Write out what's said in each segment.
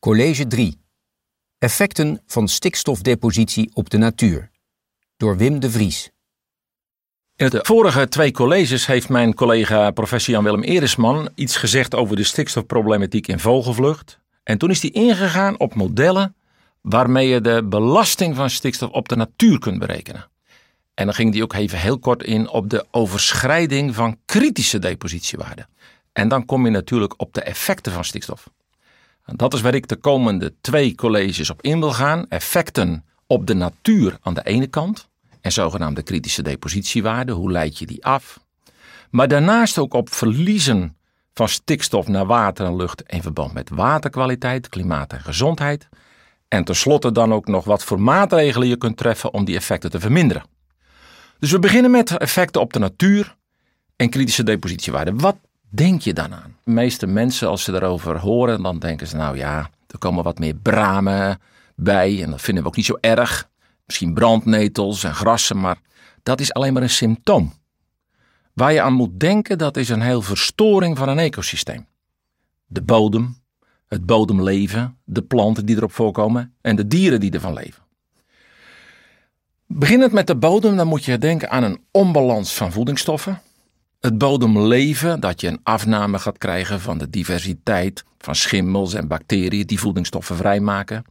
College 3. Effecten van stikstofdepositie op de natuur. Door Wim de Vries. In de vorige twee colleges heeft mijn collega professor Jan-Willem Erisman iets gezegd over de stikstofproblematiek in vogelvlucht. En toen is hij ingegaan op modellen waarmee je de belasting van stikstof op de natuur kunt berekenen. En dan ging hij ook even heel kort in op de overschrijding van kritische depositiewaarden. En dan kom je natuurlijk op de effecten van stikstof. Dat is waar ik de komende twee colleges op in wil gaan. Effecten op de natuur aan de ene kant en zogenaamde kritische depositiewaarden. Hoe leid je die af? Maar daarnaast ook op verliezen van stikstof naar water en lucht in verband met waterkwaliteit, klimaat en gezondheid. En tenslotte dan ook nog wat voor maatregelen je kunt treffen om die effecten te verminderen. Dus we beginnen met effecten op de natuur en kritische depositiewaarden. Wat denk je dan aan? De meeste mensen, als ze daarover horen, dan denken ze: nou ja, er komen wat meer bramen bij. En dat vinden we ook niet zo erg. Misschien brandnetels en grassen, maar dat is alleen maar een symptoom. Waar je aan moet denken, dat is een heel verstoring van een ecosysteem. De bodem, het bodemleven, de planten die erop voorkomen en de dieren die ervan leven. Beginnend met de bodem, dan moet je denken aan een onbalans van voedingsstoffen het bodemleven, dat je een afname gaat krijgen van de diversiteit van schimmels en bacteriën die voedingsstoffen vrijmaken.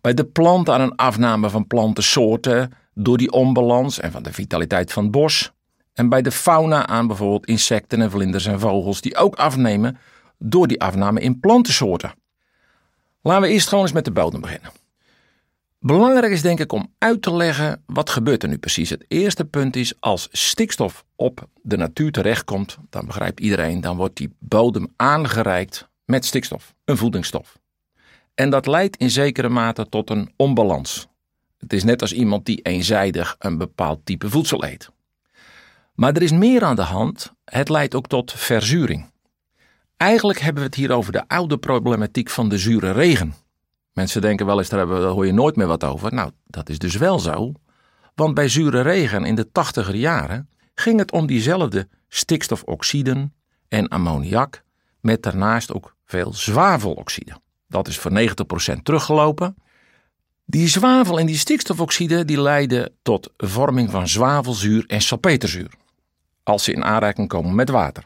Bij de plant aan een afname van plantensoorten door die onbalans en van de vitaliteit van het bos. En bij de fauna aan bijvoorbeeld insecten en vlinders en vogels die ook afnemen door die afname in plantensoorten. Laten we eerst gewoon eens met de bodem beginnen. Belangrijk is denk ik om uit te leggen wat gebeurt er nu precies. Het eerste punt is als stikstof op de natuur terechtkomt, dan begrijpt iedereen, dan wordt die bodem aangereikt met stikstof, een voedingsstof. En dat leidt in zekere mate tot een onbalans. Het is net als iemand die eenzijdig een bepaald type voedsel eet. Maar er is meer aan de hand. Het leidt ook tot verzuring. Eigenlijk hebben we het hier over de oude problematiek van de zure regen. Mensen denken wel eens, daar, daar hoor je nooit meer wat over. Nou, dat is dus wel zo. Want bij zure regen in de tachtiger jaren ging het om diezelfde stikstofoxiden en ammoniak, met daarnaast ook veel zwaveloxide. Dat is voor 90% teruggelopen. Die zwavel en die stikstofoxide die leiden tot vorming van zwavelzuur en salpeterzuur. Als ze in aanraking komen met water.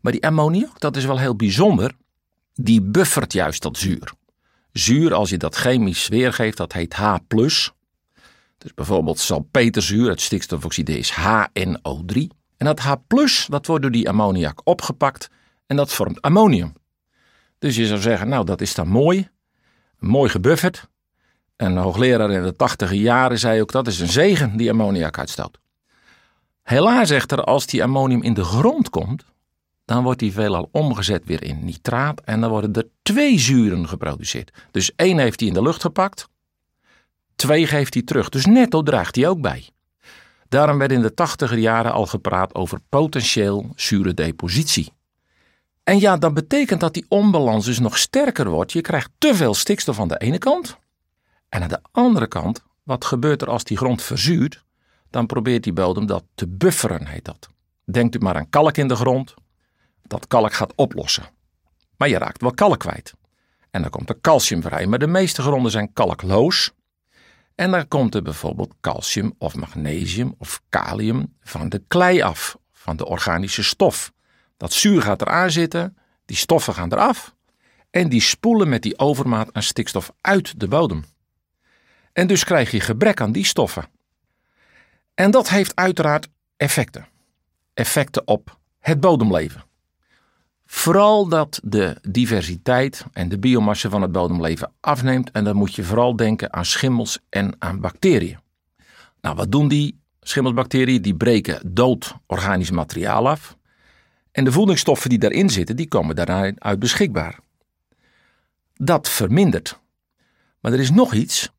Maar die ammoniak, dat is wel heel bijzonder, die buffert juist dat zuur. Zuur, als je dat chemisch weergeeft, dat heet H+. Dus bijvoorbeeld salpeterzuur, het stikstofoxide is HNO3. En dat H+, dat wordt door die ammoniak opgepakt en dat vormt ammonium. Dus je zou zeggen, nou dat is dan mooi, mooi gebufferd. En een hoogleraar in de tachtige jaren zei ook, dat is een zegen die ammoniak uitstoot. Helaas echter, als die ammonium in de grond komt, dan wordt die veelal omgezet weer in nitraat en dan worden er twee zuren geproduceerd. Dus één heeft hij in de lucht gepakt, twee geeft hij terug. Dus netto draagt hij ook bij. Daarom werd in de tachtiger jaren al gepraat over potentieel zure depositie. En ja, dat betekent dat die onbalans dus nog sterker wordt. Je krijgt te veel stikstof aan de ene kant. En aan de andere kant, wat gebeurt er als die grond verzuurt? Dan probeert die bodem dat te bufferen, heet dat. Denkt u maar aan kalk in de grond, dat kalk gaat oplossen. Maar je raakt wel kalk kwijt. En dan komt er calcium vrij, maar de meeste gronden zijn kalkloos. En dan komt er bijvoorbeeld calcium of magnesium of kalium van de klei af, van de organische stof. Dat zuur gaat eraan zitten, die stoffen gaan eraf en die spoelen met die overmaat aan stikstof uit de bodem. En dus krijg je gebrek aan die stoffen. En dat heeft uiteraard effecten. Effecten op het bodemleven. Vooral dat de diversiteit en de biomassa van het bodemleven afneemt. En dan moet je vooral denken aan schimmels en aan bacteriën. Nou, wat doen die schimmelsbacteriën? Die breken dood organisch materiaal af. En de voedingsstoffen die daarin zitten, die komen daaruit beschikbaar. Dat vermindert. Maar er is nog iets.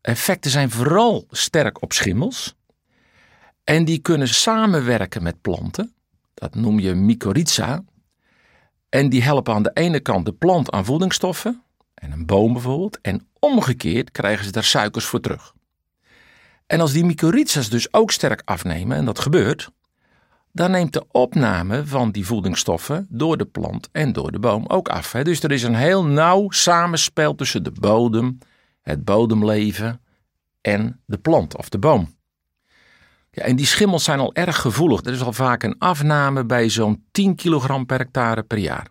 Effecten zijn vooral sterk op schimmels. En die kunnen samenwerken met planten. Dat noem je mycorrhiza. En die helpen aan de ene kant de plant aan voedingsstoffen, en een boom bijvoorbeeld, en omgekeerd krijgen ze daar suikers voor terug. En als die mycorrhiza's dus ook sterk afnemen, en dat gebeurt, dan neemt de opname van die voedingsstoffen door de plant en door de boom ook af. Dus er is een heel nauw samenspel tussen de bodem, het bodemleven en de plant of de boom. Ja, en die schimmels zijn al erg gevoelig. Er is al vaak een afname bij zo'n 10 kilogram per hectare per jaar.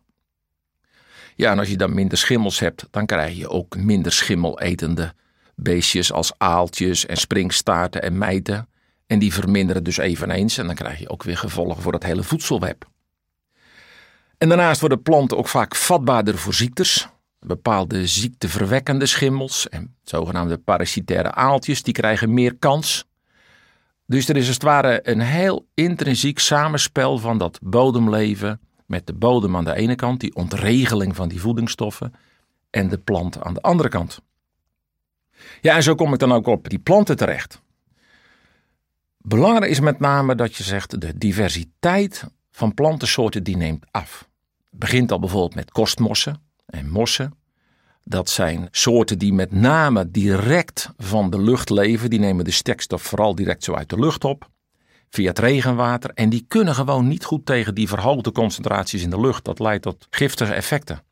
Ja, en als je dan minder schimmels hebt, dan krijg je ook minder schimmeletende beestjes als aaltjes en springstaarten en mijten. En die verminderen dus eveneens en dan krijg je ook weer gevolgen voor het hele voedselweb. En daarnaast worden planten ook vaak vatbaarder voor ziektes. Bepaalde ziekteverwekkende schimmels en zogenaamde parasitaire aaltjes, die krijgen meer kans. Dus er is als het ware een heel intrinsiek samenspel van dat bodemleven met de bodem aan de ene kant, die ontregeling van die voedingsstoffen, en de plant aan de andere kant. Ja, en zo kom ik dan ook op die planten terecht. Belangrijk is met name dat je zegt de diversiteit van plantensoorten die neemt af. Het begint al bijvoorbeeld met kostmossen en mossen. Dat zijn soorten die met name direct van de lucht leven. Die nemen de stikstof vooral direct zo uit de lucht op. Via het regenwater. En die kunnen gewoon niet goed tegen die verhoogde concentraties in de lucht. Dat leidt tot giftige effecten.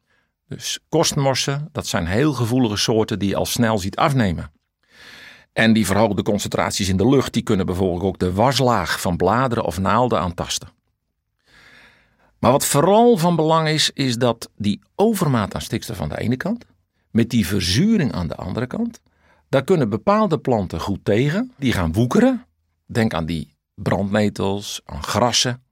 Dus kostmossen, dat zijn heel gevoelige soorten die je al snel ziet afnemen. En die verhoogde concentraties in de lucht, die kunnen bijvoorbeeld ook de waslaag van bladeren of naalden aantasten. Maar wat vooral van belang is, is dat die overmaat aan stikstof aan de ene kant, met die verzuring aan de andere kant, daar kunnen bepaalde planten goed tegen. Die gaan woekeren. Denk aan die brandnetels, aan grassen.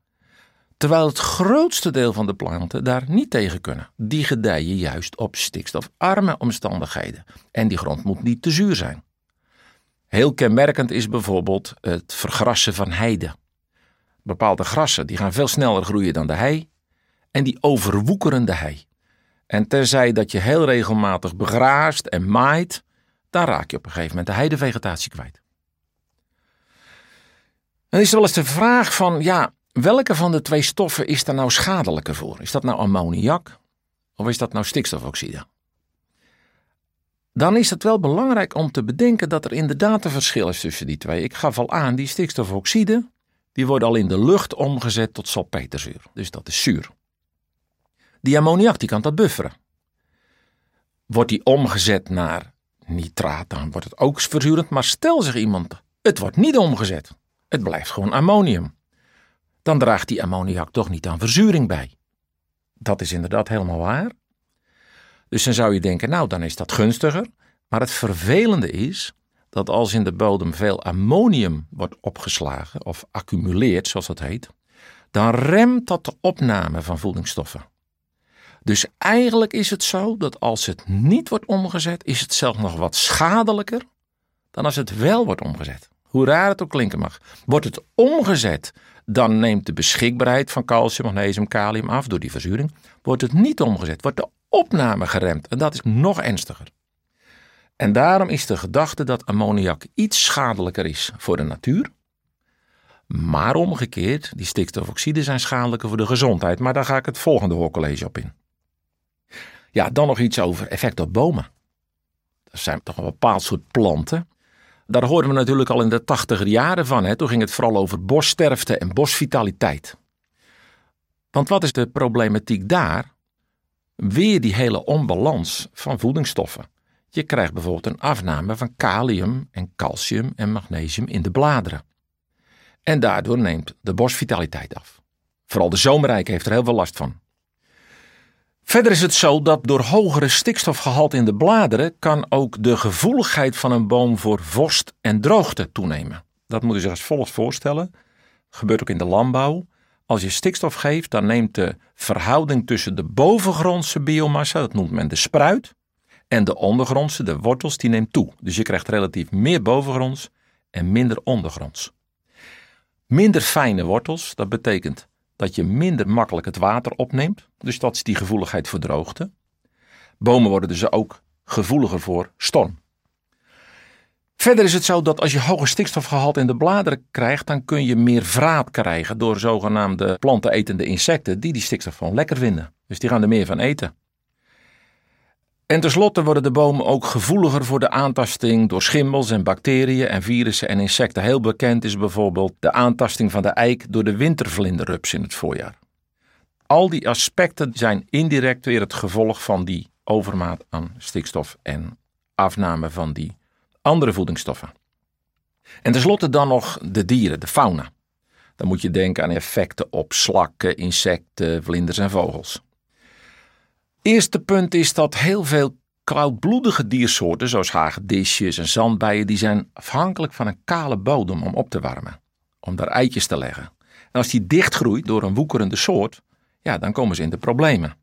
Terwijl het grootste deel van de planten daar niet tegen kunnen. Die gedijen juist op stikstofarme omstandigheden. En die grond moet niet te zuur zijn. Heel kenmerkend is bijvoorbeeld het vergrassen van heide. Bepaalde grassen die gaan veel sneller groeien dan de hei en die overwoekeren de hei. En terzij dat je heel regelmatig begraast en maait, dan raak je op een gegeven moment de heidevegetatie kwijt. Dan is er wel eens de vraag van, ja, welke van de twee stoffen is er nou schadelijker voor? Is dat nou ammoniak of is dat nou stikstofoxide? dan is het wel belangrijk om te bedenken dat er inderdaad een verschil is tussen die twee. Ik gaf al aan, die stikstofoxide, die worden al in de lucht omgezet tot salpeterzuur. Dus dat is zuur. Die ammoniak, die kan dat bufferen. Wordt die omgezet naar nitraat, dan wordt het ook verzurend. Maar stel zich iemand, het wordt niet omgezet. Het blijft gewoon ammonium. Dan draagt die ammoniak toch niet aan verzuring bij. Dat is inderdaad helemaal waar. Dus dan zou je denken, nou dan is dat gunstiger. Maar het vervelende is dat als in de bodem veel ammonium wordt opgeslagen of accumuleert, zoals dat heet, dan remt dat de opname van voedingsstoffen. Dus eigenlijk is het zo dat als het niet wordt omgezet, is het zelfs nog wat schadelijker dan als het wel wordt omgezet. Hoe raar het ook klinken mag. Wordt het omgezet, dan neemt de beschikbaarheid van calcium, magnesium, kalium af door die verzuring. Wordt het niet omgezet, wordt de opname geremd. En dat is nog ernstiger. En daarom is de gedachte dat ammoniak iets schadelijker is voor de natuur. Maar omgekeerd, die stikstofoxiden zijn schadelijker voor de gezondheid. Maar daar ga ik het volgende hoorcollege op in. Ja, dan nog iets over effect op bomen. Dat zijn toch een bepaald soort planten. Daar hoorden we natuurlijk al in de tachtiger jaren van. Hè. Toen ging het vooral over bossterfte en bosvitaliteit. Want wat is de problematiek daar? weer die hele onbalans van voedingsstoffen. Je krijgt bijvoorbeeld een afname van kalium en calcium en magnesium in de bladeren. En daardoor neemt de bosvitaliteit af. Vooral de zomerrijk heeft er heel veel last van. Verder is het zo dat door hogere stikstofgehalte in de bladeren kan ook de gevoeligheid van een boom voor vorst en droogte toenemen. Dat moet je zich als volgt voorstellen. gebeurt ook in de landbouw. Als je stikstof geeft, dan neemt de verhouding tussen de bovengrondse biomassa, dat noemt men de spruit, en de ondergrondse, de wortels, die neemt toe. Dus je krijgt relatief meer bovengronds en minder ondergronds. Minder fijne wortels, dat betekent dat je minder makkelijk het water opneemt. Dus dat is die gevoeligheid voor droogte. Bomen worden dus ook gevoeliger voor storm. Verder is het zo dat als je hoge stikstofgehalte in de bladeren krijgt, dan kun je meer vraat krijgen door zogenaamde plantenetende insecten die die stikstof gewoon lekker vinden. Dus die gaan er meer van eten. En tenslotte worden de bomen ook gevoeliger voor de aantasting door schimmels en bacteriën en virussen en insecten. Heel bekend is bijvoorbeeld de aantasting van de eik door de wintervlinderrups in het voorjaar. Al die aspecten zijn indirect weer het gevolg van die overmaat aan stikstof en afname van die andere voedingsstoffen. En tenslotte dan nog de dieren, de fauna. Dan moet je denken aan effecten op slakken, insecten, vlinders en vogels. Eerste punt is dat heel veel koudbloedige diersoorten, zoals hagedisjes en zandbijen, die zijn afhankelijk van een kale bodem om op te warmen, om daar eitjes te leggen. En als die dichtgroeit door een woekerende soort, ja, dan komen ze in de problemen.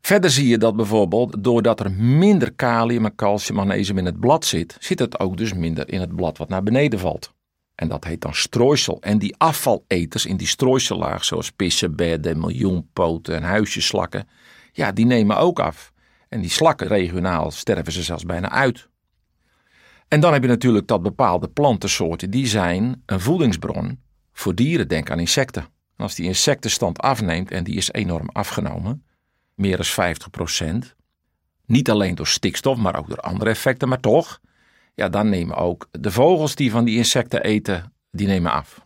Verder zie je dat bijvoorbeeld doordat er minder kalium en calcium magnesium in het blad zit, zit het ook dus minder in het blad wat naar beneden valt. En dat heet dan strooisel. En die afvaleters in die strooisellaag, zoals pissen, bedden, miljoenpoten en huisjeslakken, ja, die nemen ook af. En die slakken regionaal sterven ze zelfs bijna uit. En dan heb je natuurlijk dat bepaalde plantensoorten, die zijn een voedingsbron voor dieren. Denk aan insecten. En als die insectenstand afneemt, en die is enorm afgenomen, meer dan 50 procent, niet alleen door stikstof, maar ook door andere effecten, maar toch, ja, dan nemen ook de vogels die van die insecten eten, die nemen af.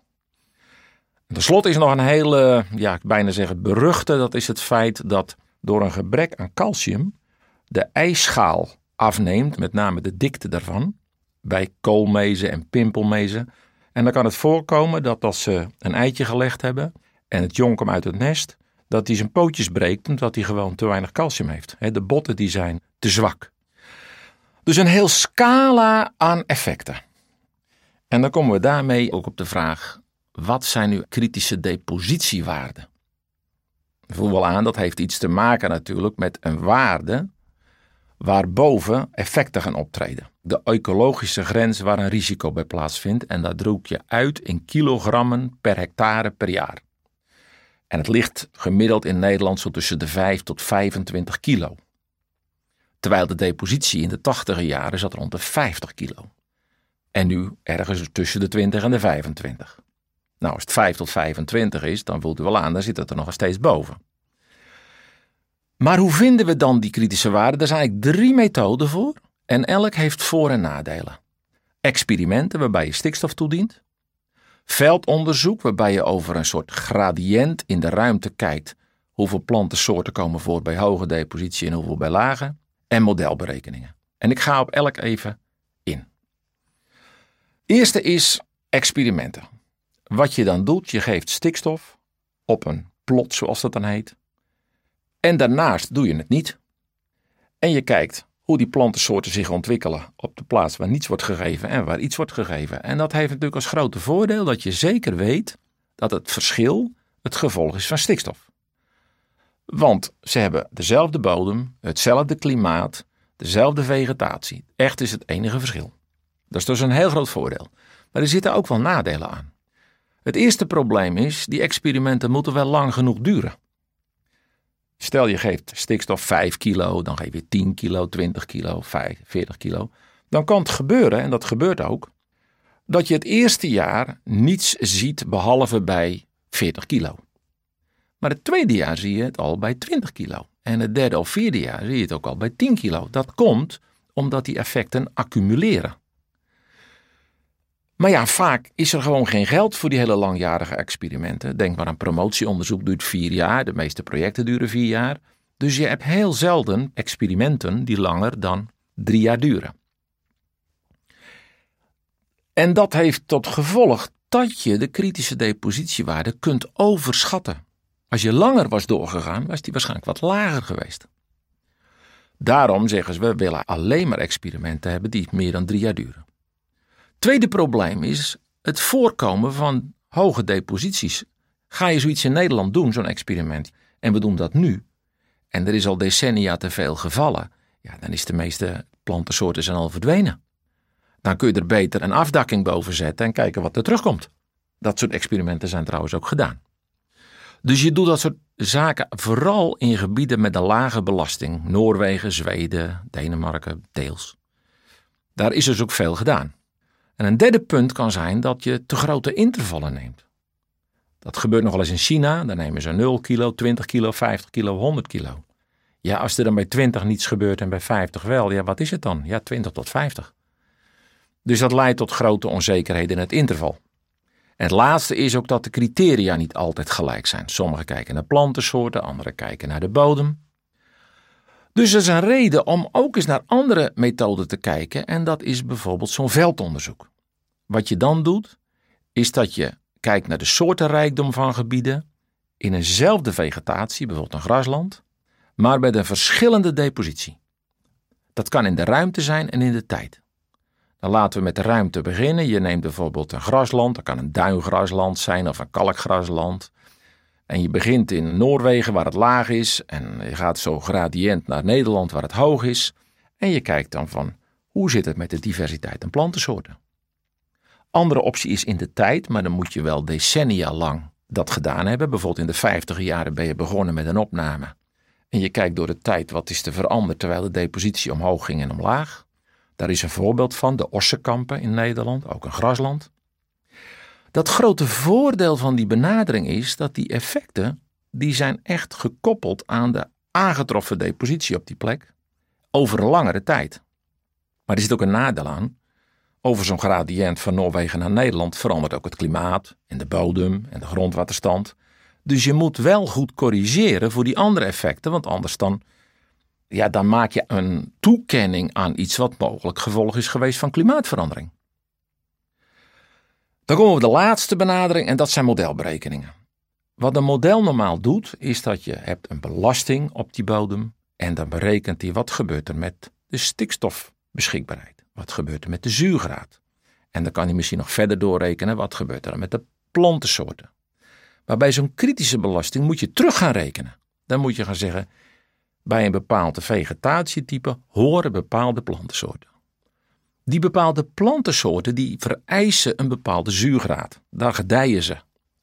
Ten slotte is nog een hele, ja, ik bijna zeggen beruchte, dat is het feit dat door een gebrek aan calcium de ijsschaal afneemt, met name de dikte daarvan, bij koolmezen en pimpelmezen. En dan kan het voorkomen dat als ze een eitje gelegd hebben en het jong komt uit het nest, dat hij zijn pootjes breekt omdat hij gewoon te weinig calcium heeft. De botten die zijn te zwak. Dus een heel scala aan effecten. En dan komen we daarmee ook op de vraag: wat zijn nu kritische depositiewaarden? Voel wel aan, dat heeft iets te maken natuurlijk met een waarde waarboven effecten gaan optreden. De ecologische grens waar een risico bij plaatsvindt en dat druk je uit in kilogrammen per hectare per jaar. En het ligt gemiddeld in Nederland zo tussen de 5 tot 25 kilo. Terwijl de depositie in de 80 jaren zat rond de 50 kilo. En nu ergens tussen de 20 en de 25. Nou, als het 5 tot 25 is, dan voelt u wel aan, dan zit het er nog steeds boven. Maar hoe vinden we dan die kritische waarden? Er zijn eigenlijk drie methoden voor en elk heeft voor- en nadelen. Experimenten waarbij je stikstof toedient. Veldonderzoek waarbij je over een soort gradient in de ruimte kijkt hoeveel plantensoorten komen voor bij hoge depositie en hoeveel bij lage. En modelberekeningen. En ik ga op elk even in. Eerste is experimenten. Wat je dan doet, je geeft stikstof op een plot, zoals dat dan heet. En daarnaast doe je het niet. En je kijkt hoe die plantensoorten zich ontwikkelen op de plaats waar niets wordt gegeven en waar iets wordt gegeven. En dat heeft natuurlijk als grote voordeel dat je zeker weet dat het verschil het gevolg is van stikstof. Want ze hebben dezelfde bodem, hetzelfde klimaat, dezelfde vegetatie. Echt is het enige verschil. Dat is dus een heel groot voordeel. Maar er zitten ook wel nadelen aan. Het eerste probleem is, die experimenten moeten wel lang genoeg duren. Stel je geeft stikstof 5 kilo, dan geef je 10 kilo, 20 kilo, 5, 40 kilo. Dan kan het gebeuren, en dat gebeurt ook, dat je het eerste jaar niets ziet behalve bij 40 kilo. Maar het tweede jaar zie je het al bij 20 kilo. En het derde of vierde jaar zie je het ook al bij 10 kilo. Dat komt omdat die effecten accumuleren. Maar ja, vaak is er gewoon geen geld voor die hele langjarige experimenten. Denk maar aan promotieonderzoek duurt vier jaar, de meeste projecten duren vier jaar. Dus je hebt heel zelden experimenten die langer dan drie jaar duren. En dat heeft tot gevolg dat je de kritische depositiewaarde kunt overschatten. Als je langer was doorgegaan, was die waarschijnlijk wat lager geweest. Daarom zeggen ze, we willen alleen maar experimenten hebben die meer dan drie jaar duren. Tweede probleem is het voorkomen van hoge deposities. Ga je zoiets in Nederland doen, zo'n experiment, en we doen dat nu, en er is al decennia te veel gevallen, ja, dan is de meeste plantensoorten zijn al verdwenen. Dan kun je er beter een afdakking boven zetten en kijken wat er terugkomt. Dat soort experimenten zijn trouwens ook gedaan. Dus je doet dat soort zaken vooral in gebieden met een lage belasting. Noorwegen, Zweden, Denemarken, deels. Daar is dus ook veel gedaan. En een derde punt kan zijn dat je te grote intervallen neemt. Dat gebeurt nog wel eens in China. Dan nemen ze 0 kilo, 20 kilo, 50 kilo, 100 kilo. Ja, als er dan bij 20 niets gebeurt en bij 50 wel, ja, wat is het dan? Ja, 20 tot 50. Dus dat leidt tot grote onzekerheden in het interval. En het laatste is ook dat de criteria niet altijd gelijk zijn. Sommigen kijken naar plantensoorten, anderen kijken naar de bodem. Dus er is een reden om ook eens naar andere methoden te kijken en dat is bijvoorbeeld zo'n veldonderzoek. Wat je dan doet, is dat je kijkt naar de soortenrijkdom van gebieden in eenzelfde vegetatie, bijvoorbeeld een grasland, maar met een verschillende depositie. Dat kan in de ruimte zijn en in de tijd. Dan laten we met de ruimte beginnen. Je neemt bijvoorbeeld een grasland, dat kan een duingrasland zijn of een kalkgrasland. En je begint in Noorwegen waar het laag is en je gaat zo gradiënt naar Nederland waar het hoog is. En je kijkt dan van hoe zit het met de diversiteit aan plantensoorten. Andere optie is in de tijd, maar dan moet je wel decennia lang dat gedaan hebben. Bijvoorbeeld in de 50 jaren ben je begonnen met een opname. En je kijkt door de tijd wat is er veranderd terwijl de depositie omhoog ging en omlaag. Daar is een voorbeeld van, de Ossenkampen in Nederland, ook een grasland. Dat grote voordeel van die benadering is dat die effecten, die zijn echt gekoppeld aan de aangetroffen depositie op die plek over een langere tijd. Maar er zit ook een nadeel aan. Over zo'n gradient van Noorwegen naar Nederland verandert ook het klimaat en de bodem en de grondwaterstand. Dus je moet wel goed corrigeren voor die andere effecten, want anders dan, ja, dan maak je een toekenning aan iets wat mogelijk gevolg is geweest van klimaatverandering. Dan komen we op de laatste benadering en dat zijn modelberekeningen. Wat een model normaal doet, is dat je hebt een belasting op die bodem en dan berekent hij wat gebeurt er met de stikstofbeschikbaarheid. Wat gebeurt er met de zuurgraad? En dan kan hij misschien nog verder doorrekenen wat gebeurt er met de plantensoorten. Maar bij zo'n kritische belasting moet je terug gaan rekenen. Dan moet je gaan zeggen, bij een bepaalde vegetatietype horen bepaalde plantensoorten. Die bepaalde plantensoorten die vereisen een bepaalde zuurgraad. Daar gedijen ze.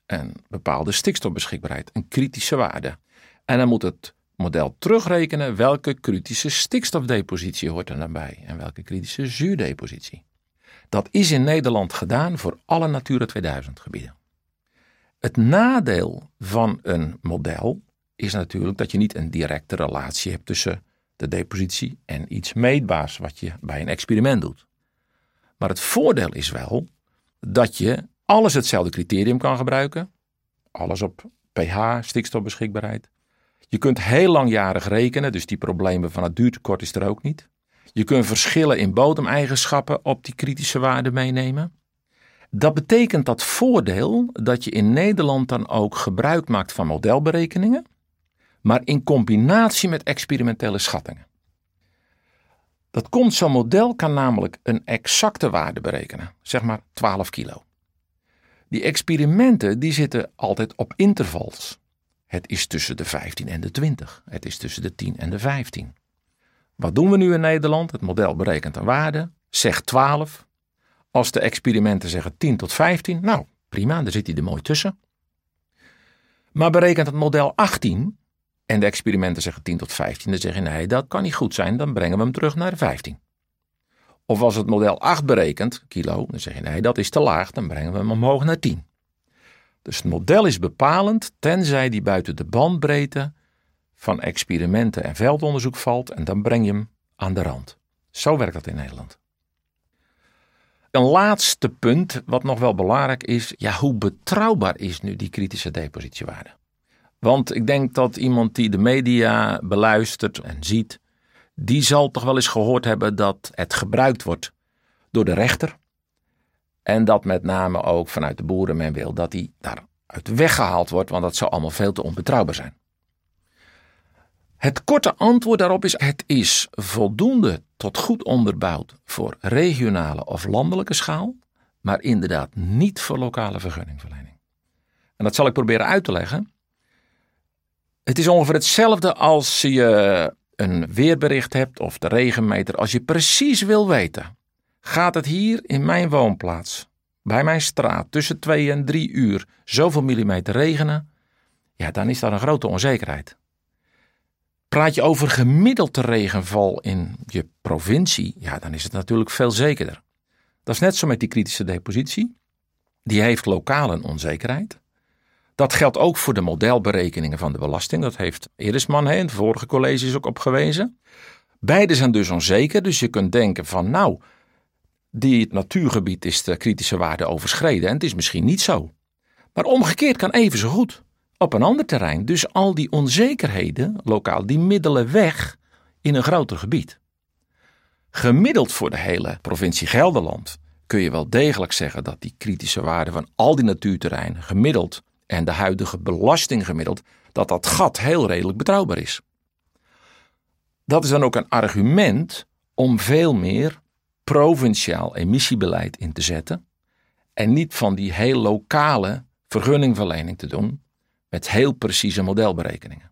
Een bepaalde stikstofbeschikbaarheid, een kritische waarde. En dan moet het model terugrekenen welke kritische stikstofdepositie hoort er dan bij en welke kritische zuurdepositie. Dat is in Nederland gedaan voor alle Natura 2000 gebieden. Het nadeel van een model is natuurlijk dat je niet een directe relatie hebt tussen de depositie en iets meetbaars wat je bij een experiment doet. Maar het voordeel is wel dat je alles hetzelfde criterium kan gebruiken. Alles op pH, stikstofbeschikbaarheid. Je kunt heel langjarig rekenen, dus die problemen van het duurtekort is er ook niet. Je kunt verschillen in bodemeigenschappen op die kritische waarden meenemen. Dat betekent dat voordeel dat je in Nederland dan ook gebruik maakt van modelberekeningen, maar in combinatie met experimentele schattingen. Dat komt, zo'n model kan namelijk een exacte waarde berekenen, zeg maar 12 kilo. Die experimenten die zitten altijd op intervals. Het is tussen de 15 en de 20. Het is tussen de 10 en de 15. Wat doen we nu in Nederland? Het model berekent een waarde, zegt 12. Als de experimenten zeggen 10 tot 15, nou prima, daar zit hij er mooi tussen. Maar berekent het model 18, en de experimenten zeggen 10 tot 15, dan zeg je nee, dat kan niet goed zijn, dan brengen we hem terug naar de 15. Of als het model 8 berekent, kilo, dan zeg je nee, dat is te laag, dan brengen we hem omhoog naar 10. Dus het model is bepalend, tenzij die buiten de bandbreedte van experimenten en veldonderzoek valt, en dan breng je hem aan de rand. Zo werkt dat in Nederland. Een laatste punt, wat nog wel belangrijk is, ja, hoe betrouwbaar is nu die kritische depositiewaarde? Want ik denk dat iemand die de media beluistert en ziet, die zal toch wel eens gehoord hebben dat het gebruikt wordt door de rechter. En dat met name ook vanuit de boeren men wil dat die daaruit weggehaald wordt, want dat zou allemaal veel te onbetrouwbaar zijn. Het korte antwoord daarop is: het is voldoende tot goed onderbouwd voor regionale of landelijke schaal, maar inderdaad niet voor lokale vergunningverlening. En dat zal ik proberen uit te leggen. Het is ongeveer hetzelfde als je een weerbericht hebt of de regenmeter. Als je precies wil weten, gaat het hier in mijn woonplaats, bij mijn straat, tussen 2 en 3 uur zoveel millimeter regenen? Ja, dan is dat een grote onzekerheid. Praat je over gemiddelde regenval in je provincie, ja, dan is het natuurlijk veel zekerder. Dat is net zo met die kritische depositie. Die heeft lokaal een onzekerheid. Dat geldt ook voor de modelberekeningen van de belasting. Dat heeft Erisman in de vorige colleges ook op gewezen. Beide zijn dus onzeker, dus je kunt denken van nou, die het natuurgebied is de kritische waarde overschreden en het is misschien niet zo. Maar omgekeerd kan even zo goed op een ander terrein. Dus al die onzekerheden lokaal, die middelen weg in een groter gebied. Gemiddeld voor de hele provincie Gelderland kun je wel degelijk zeggen dat die kritische waarde van al die natuurterreinen gemiddeld en de huidige belasting gemiddeld, dat dat gat heel redelijk betrouwbaar is. Dat is dan ook een argument om veel meer provinciaal emissiebeleid in te zetten en niet van die heel lokale vergunningverlening te doen met heel precieze modelberekeningen.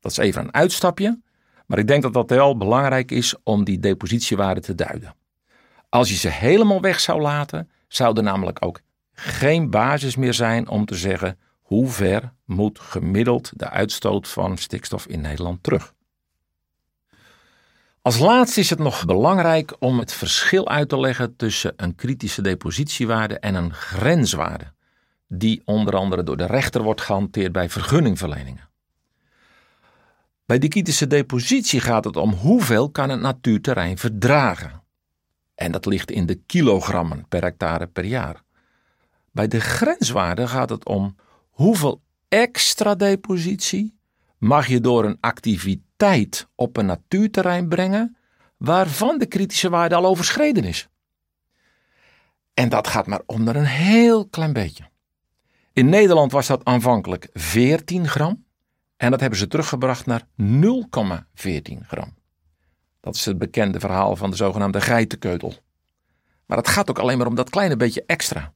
Dat is even een uitstapje, maar ik denk dat dat wel belangrijk is om die depositiewaarde te duiden. Als je ze helemaal weg zou laten, zou er namelijk ook geen basis meer zijn om te zeggen hoe ver moet gemiddeld de uitstoot van stikstof in Nederland terug. Als laatste is het nog belangrijk om het verschil uit te leggen tussen een kritische depositiewaarde en een grenswaarde, die onder andere door de rechter wordt gehanteerd bij vergunningverleningen. Bij die kritische depositie gaat het om hoeveel kan het natuurterrein verdragen. En dat ligt in de kilogrammen per hectare per jaar. Bij de grenswaarde gaat het om hoeveel extra depositie mag je door een activiteit op een natuurterrein brengen waarvan de kritische waarde al overschreden is. En dat gaat maar onder een heel klein beetje. In Nederland was dat aanvankelijk 14 gram en dat hebben ze teruggebracht naar 0,14 gram. Dat is het bekende verhaal van de zogenaamde geitenkeutel. Maar het gaat ook alleen maar om dat kleine beetje extra.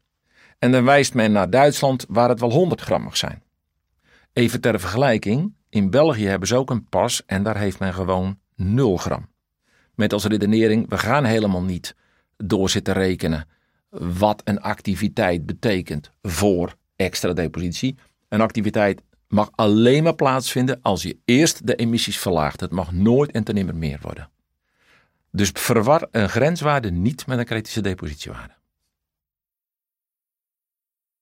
En dan wijst men naar Duitsland waar het wel 100 gram mag zijn. Even ter vergelijking, in België hebben ze ook een pas en daar heeft men gewoon 0 gram. Met als redenering, we gaan helemaal niet door zitten rekenen wat een activiteit betekent voor extra depositie. Een activiteit mag alleen maar plaatsvinden als je eerst de emissies verlaagt. Het mag nooit en ten nimmer meer worden. Dus verwar een grenswaarde niet met een kritische depositiewaarde.